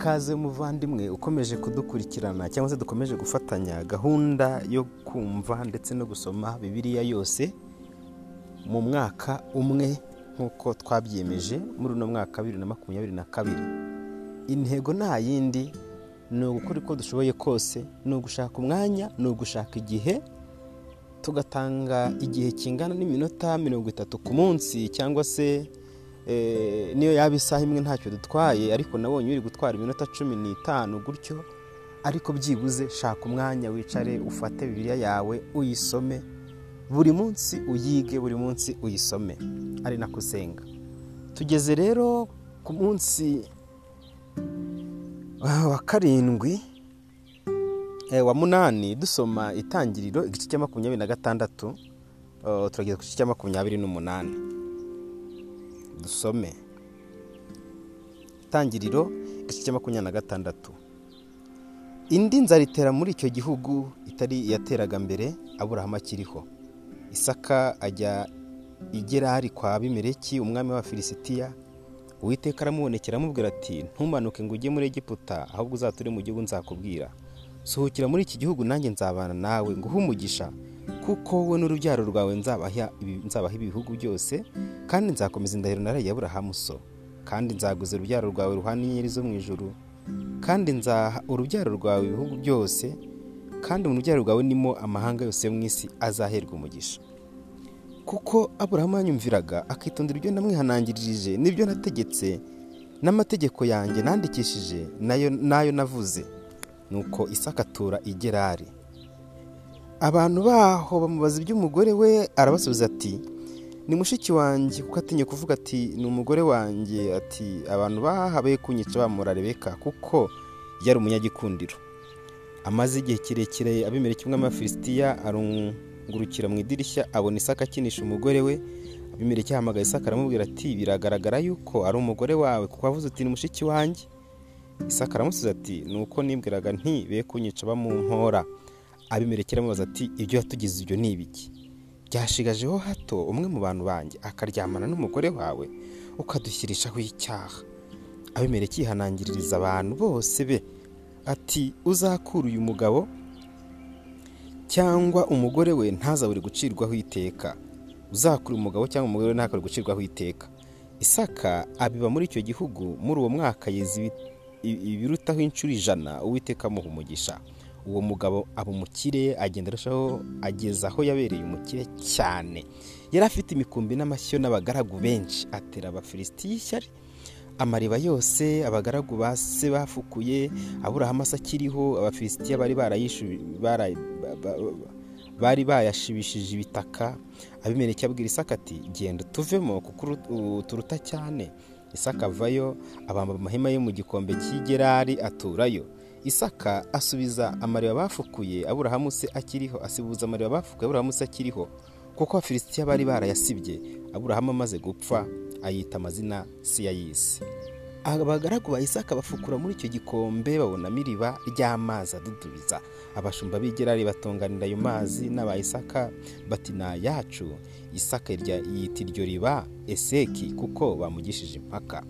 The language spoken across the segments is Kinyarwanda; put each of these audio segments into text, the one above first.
ikaze umuvandimwe ukomeje kudukurikirana cyangwa se dukomeje gufatanya gahunda yo kumva ndetse no gusoma bibiliya yose mu mwaka umwe nk'uko twabyemeje muri uno mwaka bibiri na makumyabiri na kabiri. Intego nta yindi ni ugukora uko dushoboye kose ni ugushaka umwanya ni ugushaka igihe tugatanga igihe kingana n'iminota mirongo itatu ku munsi cyangwa se niyo yaba isaha imwe ntacyo dutwaye ariko nabonye uri gutwara iminota cumi n'itanu gutyo ariko byibuze shaka umwanya wicare ufate bibiliya yawe uyisome. Buri munsi uyige buri munsi uyisome. Ari nako usenga tugeze rero ku munsi wa karindwi wa munani dusoma itangiriro igice cya makumyabiri na gatandatu turageza ku gice cya makumyabiri n'umunani. Dusome. Itangiriro igice cya makumyabiri na gatandatu. Indi nzara itera muri icyo gihugu itari iyateraga mbere aburahamu akiriho. Isaka ajya igerari kwa bimereki umwami wa filisitiya uwiteka aramubonekera amubwira ati ntumanuke ngo ujye muri egiputa ahubwo uzature mu gihugu nzakubwira. Sohokera muri iki gihugu nanjye nzabana nawe nguhe umugisha. Kuko wowe n'urubyaro rwawe nzabaha ibihugu byose kandi nzakomeza indahiro naraye aburahamu so. Kandi nzaguza urubyaro rwawe ruhana inyenyeri zo mu ijuru. Kandi nzaha urubyaro rwawe ibihugu byose kandi mu rubyaro rwawe nimo amahanga yose yo mu isi azaherwa umugisha. Kuko aburahamu yanyumviraga akitondera ibyo namwihanangirije n'ibyo nategetse n'amategeko yanjye nandikishije na yo navuze. Nuko isaka atura igerari abantu baho bamubaza iby'umugore we arabasubiza ati ni mushiki wanjye. Kuko atinye kuvuga ati ni umugore wanjye. Ati abantu bahabaye kunyica bamura rebeka kuko yari umunyagikundiro. Amaze igihe kirekire abimereka umwe amafilisitiya arungurukira mu idirishya abona isaka akinisha umugore we. Abimereka ahamagaye isaka aramubwira ati biragaragara yuko ari umugore wawe. Kuko avuze uti ni mushiki wanjye. Isaka aramusubiza ati ni uko nibwiraga nti be kunyica bamumpora abimereka aramubaza ati ibyo yatugize ibyo ni ibiki? Byashigajeho hato umwe mu bantu banjye akaryamana n'umugore wawe ukadushyirishaho icyaha. Abimereka yihanangiririza abantu bose be ati uzakura uyu mugabo cyangwa umugore we ntazabure gucirwaho iteka. Uzakura umugabo cyangwa umugore we ntakabure gucirwaho iteka. Isaka abiba muri icyo gihugu muri uwo mwaka yeza ibirutaho inshuro ijana uwiteka amuha umugisha. Uwo mugabo aba umukire agenda arushaho ageza aho yabereye umukire cyane. Yari afite imikumbi n'amashyo n'abagaragu benshi. Atera abafilisitiya ishyari amariba yose abagaragu ba se bafukuye aburahamu asa akiriho abafilisitiya bari bari bayashibishije ibitaka. Abimereke abwira isaka ati genda tuvemo kuko turuta cyane. Isaka avayo abamba amahema yo mu gikombe cy'igerari aturayo. Isaka asubiza amariba bafukuye aburahamu se akiriho asibuza amariba bafukuye aburahamu se akiriho kuko abafilisitiya bari barayasibye. Aburahamu amaze gupfa ayita amazina siyayisi abagaragu ba isaka bafukura muri icyo gikombe babonamo iriba ry'amazi adudubiza. Abashumba b'igerari batonganira ayo mazi n'aba isaka bati ni ayacu isaka yita iryo riba eseki kuko bamugishije impaka.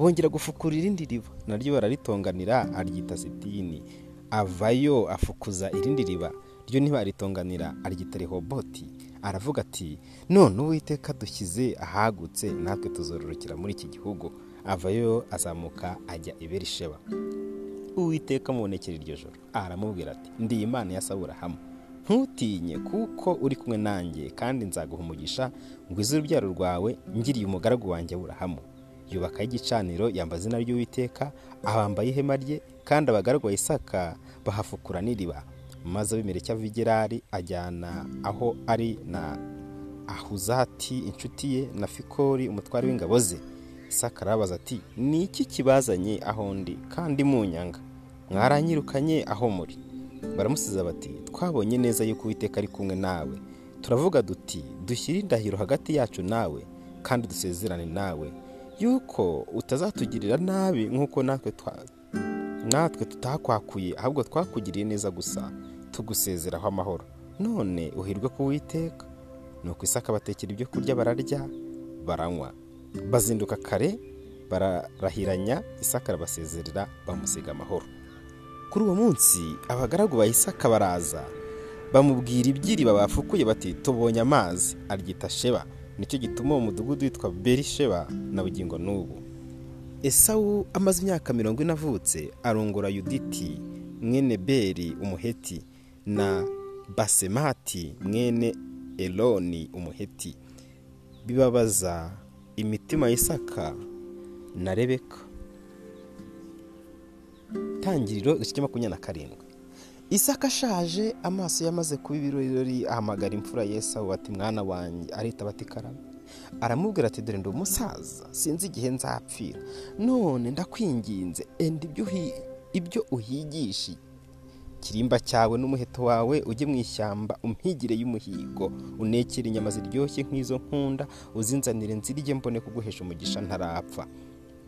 Bongera gufukura irindi riba. Naryo bararitonganira aryita sitini. Avayo afukuza irindi riba ryo ntibaritonganira aryita rehoboti. Aravuga ati none uwiteka dushyize ahagutse natwe tuzororokera muri iki gihugu. Avayo azamuka ajya i berisheba. Uwiteka amubonekera iryo joro. Aramubwira ati ndi imana ya saburahamu ntutinye kuko uri kumwe nanjye kandi nzaguha umugisha ngo ize urubyaro rwawe ngiriye umugaragu wanjye aburahamu. Yubakaho igicaniro yamba izina ry'uwiteka abambaye ihema rye kandi abagaragu ba isaka bahafukura n'iriba. Maze abimereke ava igerari ajyana aho ari na ahuzati inshuti ye na fikori umutware w'ingabo ze. Isaka arabaza ati ni iki kibazanye aho ndi kandi munyanga? Mwaranyirukanye aho muri. Baramusiza bati twabonye neza yuko uwiteka ari kumwe nawe. Turavuga duti dushyire indahiro hagati yacu nawe kandi dusezerane nawe. Yuko utazatugirira nabi nk'uko natwe natwe tutakwakuye ahubwo twakugiriye neza gusa tugusezeraho amahoro. None uhirwe ku witeka nuko isaka batekera ibyo kurya bararya baranywa. Bazinduka kare bararahiranya isaka arabasezerera bamusiga amahoro. Kuri uwo munsi abagaragu ba isaka baraza bamubwira iby'iriba bafukuye bati tubonye amazi. Aryita sheba. Ni cyo gituma uwo mudugudu witwa berisheba na bugingo n'ubu. Esawu amaze imyaka mirongo ine avutse arongora yuditi mwene beri umuheti na basemati mwene eloni umuheti. Bibabaza imitima y'isaka na rebeka. Tangiriro igice cya makumyabiri na karindwi. Isaka ashaje amaso yamaze kuba ibirori ahamagara imfura yesawu ati mwana wanjye aritaba ati karame. Aramubwira ati dore ndi umusaza sinzi igihe nzapfira. None ndakwinginze enda ibyo uhigisha kirimba cyawe n'umuheto wawe ujye mu ishyamba umpigire y'umuhigo. Unekere inyama ziryoshye nk'izo nkunda uzinzanire nzirye mbone kuguhesha umugisha ntarapfa.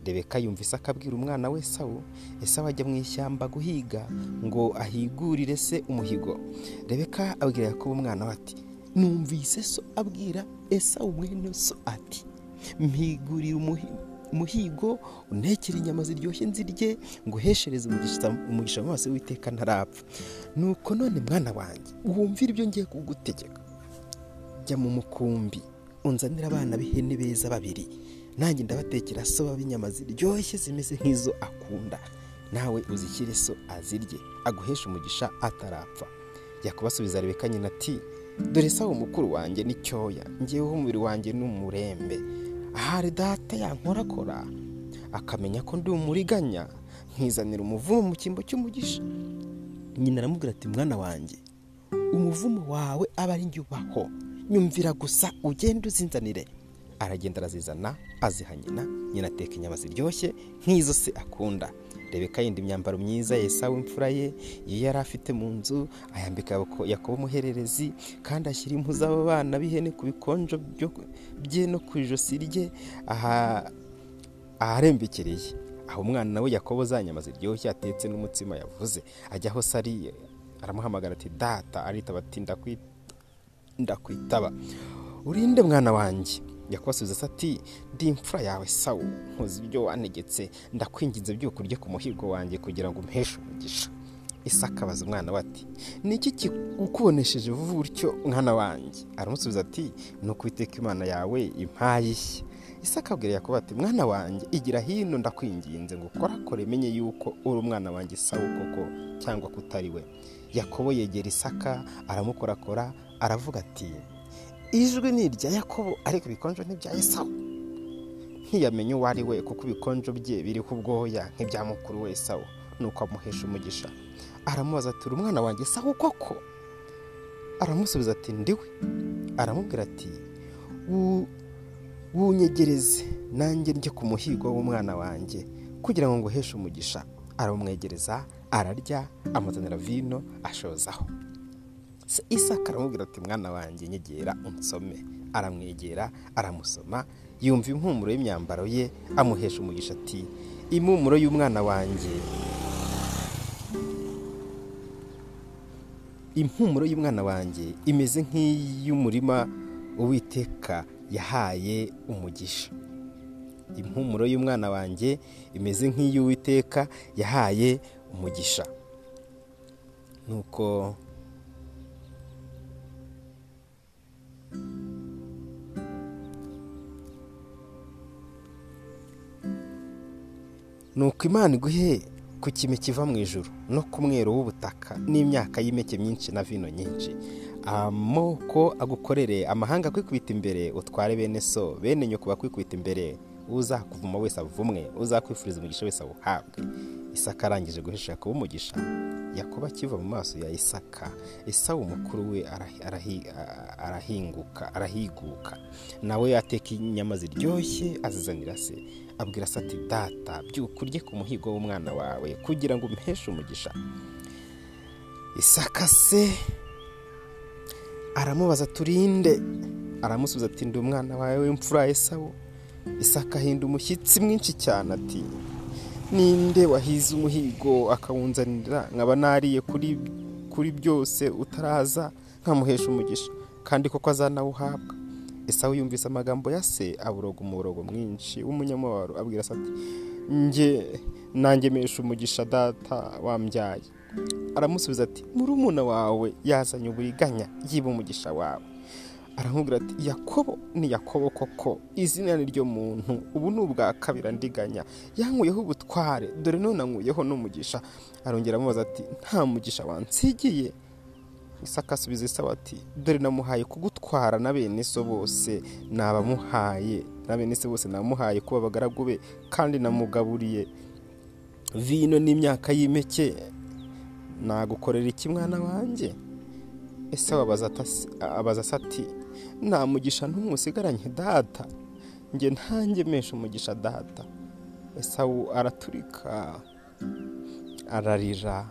Rebeka yumvise akabwira umwana we sawu esawu ajya mu ishyamba guhiga ngo ahigurire se umuhigo? Rebeka abwira yakobo umwana we ati numvise so abwira esawu mwene so ati mpigurire umuhigo unekere inyama ziryoshye nzirye ngo uheshereze umugisha mu maso w'iteka ntarapfa. Nuko none mwana wanjye wumvire ibyo ngiye kugutegeka. Jya mu mukumbi unzanira abana b'ihene beza babiri. Nanjye ndabatekera so b'inyama ziryoshye zimeze nk'izo akunda. Nawe uzishyire so azirye. Aguheshe umugisha atarapfa. Yakubasubiza rebeka nyina ati dore sawa mukuru wanjye ni cyoya. Ngeweho umubiri wanjye ni umurembe. Ahari data yankorakora. Akamenya ko ndi umuriganya. Nkizanira umuvumo mu cyimbo cy'umugisha. Nyina aramubwira ati mwana wanjye umuvumo wawe aba ari njye ubaho. Nyumvira gusa ugende uzinzanire. Aragenda arazizana aziha nyina nyina ateka inyama ziryoshye nk'izo se akunda. Rebeka yenda imyambaro myiza yesawe imfura ye iyo yari afite mu nzu ayambika yakobo umuhererezi kandi ashyira impu z'abo bana b'ihene ku bikonjo bye no ku ijosi rye aharembekereye aho umwana nawe yakobo za nyama ziryoshye atetse n'umutsima yavuze. Ajya aho sariye aramuhamagara ati data aritaba ati ndakwitaba. Urinde mwana wanjye. Yakubasubiza ati ndi imfura yawe sawu nkuzi ibyo wanegetse ndakwinginze by'uko urye ku muhigo wanjye kugira ngo umpeshe umugisha. Isaka abaza umwana we ati ni iki kikubonesheje vuba utyo mwana wanjye? Aramusubiza ati ni ukwiteka imana yawe impaye ishya isaka abwira yakobo ati mwana wanjye igira hino ndakwinginze ngo ukorakore menye yuko uri umwana wanjye sawu koko cyangwa ko utari we. Yakobo yegera isaka aramukorakora aravuga ati ijwi ni irya yakobo ariko ibikonjo n'ibya esawu ntiyamenye uwo ari we kuko ibikonjo bye biriho ubwoya nk'ibya mukuru we esawu nuko amuhesha umugisha. Aramubaza ati uri umwana wanjye esawu koko? Aramusubiza ati ndiwe aramubwira ati wunyegereze nanjye njye ku muhigo w'umwana wanjye kugira ngo nguheshe umugisha. Aramumwegereza ararya amuzanira vino ashozaho isaka aramubwira ati mwana wanjye nyegera unsome. Aramwegera aramusoma yumva impumuro y'imyambaro ye amuhesha umugisha ati impumuro y'umwana wanjye. Impumuro y'umwana wanjye imeze nk'iy'umurima uwiteka yahaye umugisha. Impumuro y'umwana wanjye imeze nk'iy'uwiteka yahaye umugisha. Nuko nuko imana iguhe ku kime kiva mu ijoro no ku mwero w'ubutaka n'imyaka y'impeke myinshi na vino nyinshi. Amoko agukorere amahanga akwikubita imbere utware bene so bene nyoko bakwikubita imbere uzakuvuma wese avumwe uzakwifuriza umugisha wese awuhabwe. Isaka arangije guhesha kuba umugisha. Yakuba akiva mu maso ya isaka isawu umukuru we arahinguka arahiguka. Nawe ateka inyama ziryoshye azizanira se. Abwira se ati data byuka urye ku muhigo w'umwana wawe kugira ngo umuheshe umugisha. Isaka se aramubaza turinde aramusubiza ati ndi umwana wawe w'imfura esawu. Isaka ahinda umushyitsi mwinshi cyane ati ninde wahize umuhigo akawunzanira? Nkaba nariye kuri kuri byose utaraza nkamuhesha umugisha. Kandi koko azanawuhabwa. Esawu yumvise amagambo ya se aboroga umuborogo mwinshi w'umunyamubabaro abwira se ati njye nangemesha umugisha data wambyaye. Aramusubiza ati murumuna wawe yazanye uburiganya yiba umugisha wawe. Aramubwira ati yakobo ni yakobo koko? Izina ni ryo muntu. Ubu ni ubwa kabiri ndiganya. Yankuyeho ubutware dore none ankuyeho n'umugisha. Arongera amubaza ati nta mugisha wansigiye? Isaka asubiza isawa ati dore namuhaye kugutwara na bene so bose nabamuhaye. Na bene se bose namuhaye kuba abagaragu be kandi namugaburiye. Vino n'imyaka y'impeke nagukorera iki mwana wanjye? Ese abaza ati nta mugisha n'umwe usigaranye data. Njye ntangemesha umugisha data. Esawu araturika ararira.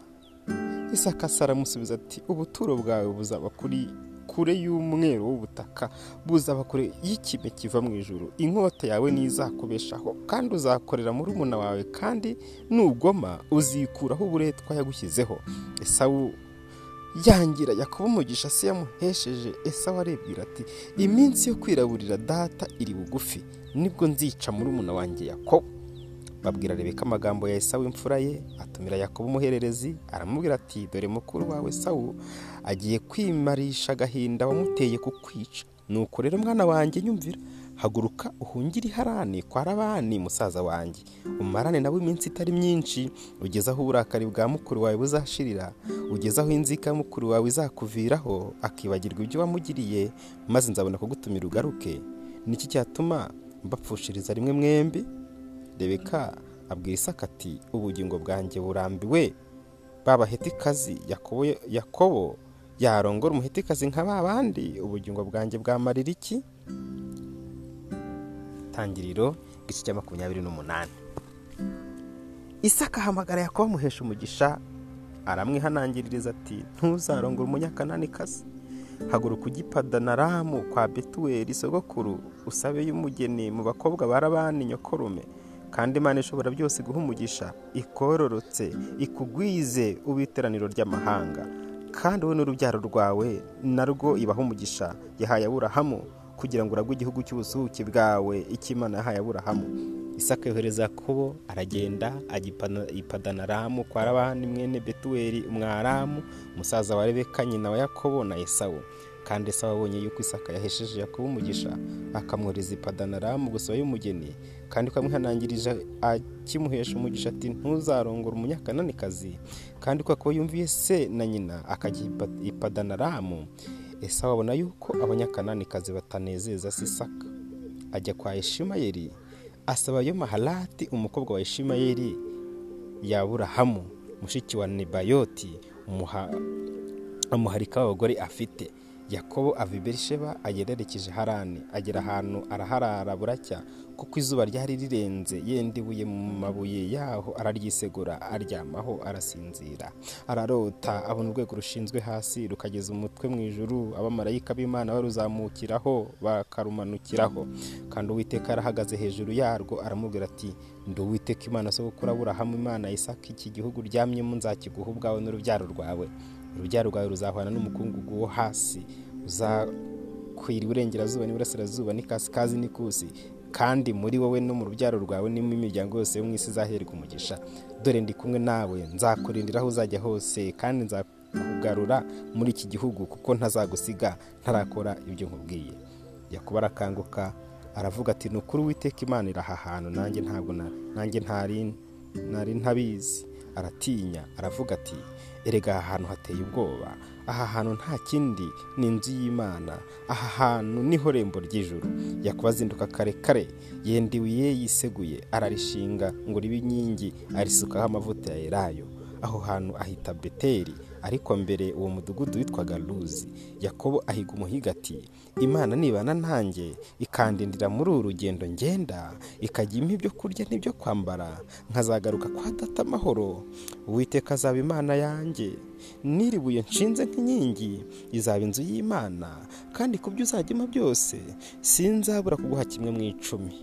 Isaka se aramusubiza ati ubuturo bwawe buzaba kuri kure y'umweru w'ubutaka buzaba kure y'ikime kiva mu ijuru. Inkota yawe ntizakubeshaho kandi uzakorera murumuna wawe kandi nugoma uzikuraho uburetwa yagushyizeho. Esawu yangira yakobo umugisha se yamuhesheje esawu arebwira ati iminsi yo kwiraburira data iri bugufi ni bwo nzica murumuna wanjye yakobo. Babwira rebeka amagambo ya esawu imfura ye atumira yakobo umuhererezi aramubwira ati dore mukuru wawe esawu agiye kwimarisha agahinda wamuteye kukwica nuko rero mwana wanjye nyumvira haguruka uhungire iharani kwa rabani musaza wanjye. Umarane nawe iminsi itari myinshi. Ugeze aho uburakari bwa mukuru wawe buzashirira. Ugeze aho inzika ya mukuru wawe izakuviraho akibagirwa ibyo wamugiriye maze nzabona kugutumira ugaruke. Niki cyatuma mbapfushiriza rimwe mwembi? Rebeka abwira isaka ati ubugingo bwanjye burambiwe. Babahetikazi yakobo yarongora umuhetikazi nka ba bandi. Ubugingo bwanjye bwamarira iki? Tangiriro igice cya makumyabiri n'umunani. Isaka ahamagara yakobo amuhesha umugisha aramwihanangiririza ati ntuzarongore umunyakananikazi haguruka ugipadanaramu kwa betuweli sogokuru usabe y'umugeni mu bakobwa barabani nyokorume kandi imana ishobora byose guha umugisha ikororotse ikugwize ubiteraniro ry'amahanga. Kandi wowe n'urubyaro rwawe narwo ibaha umugisha. Yahaye aburahamu kugira ngo uragwe igihugu cy'ubusuhuke bwawe imana yahaye aburahamu. Isaka yohereza yakobo aragenda ipadanaramu kwa rabani mwene betuweli umwaramu umusaza wa rebeka nyina wa yakobo na esawu. Kandi esawu abonye yuko isaka yahesheje yakobo umugisha akamwohereza ipadanaramu gusaba y'umugeni. Kandi ko amwihanangirije akimuhesha umugisha ati ntuzarongore umunyakananikazi. Kandi ko yumviye se na nyina akajya ipadanaramu esawu abona yuko abanyakananikazi batanezeza se isaka ajya kwa eshimayeli asaba yo maharati umukobwa wa eshimayeli yaburahamu mushiki wa nebayoti amuharika abagore afite. Yakobo ava i berisheba agererekeje harani agera ahantu araharara buracya kuko izuba ryari rirenze. Yenda ibuye mu mabuye yaho araryisegura aryamaho arasinzira. Ararota abona urwego rushinzwe hasi rukageza umutwe mu ijuru. Abamarayika b'imana baruzamukiraho bakarumanukiraho. Kandi uwiteka arahagaze hejuru yarwo aramubwira ati ndi uwiteka imana so gukura imana isaka iki gihugu uryamyemo nzakiguha ubwawe n'urubyaro rwawe. Urubyaro rwawe ruzahwana n'umukungugu wo hasi uzakwira iburengerazuba n'iburasirazuba n'ikasikazi n'ikusi kandi muri wowe no mu rubyaro rwawe n'imo imiryango yose yo mu isi izaherwa umugisha. Dore ndi kumwe nawe nzakurindira aho uzajya hose kandi nzakugarura muri iki gihugu kuko ntazagusiga ntarakora ibyo nkubwiye. Yakuba arakanguka aravuga ati ni ukuri witeka imana iri aha hantu nanjye ntabwo nanjye ntari ntabizi. Aratinya aravuga ati erega aha hantu hateye ubwoba. Aha hantu nta kindi ni inzu y'imana. Aha hantu ni ho rembo ry'ijuru. Yakuba azinduka kare kare. Yenda ibuye yiseguye ararishinga ngo ribe inkingi arisukaho amavuta ya elayo. Aho hantu ahita beteri ariko mbere uwo mudugudu witwaga ruzi yakobo ahiga umuhiga ati imana nibana nanjye ikandindira muri uru rugendo ngenda ikajya impa ibyo kurya n'ibyo kwambara nkazagaruka kwa data amahoro. Uwiteka azaba imana yanjye. N'iribuye nshinze nk'inkingi izaba inzu y'imana kandi ku byo uzajyamo byose sinzabura kuguha kimwe mu icumi.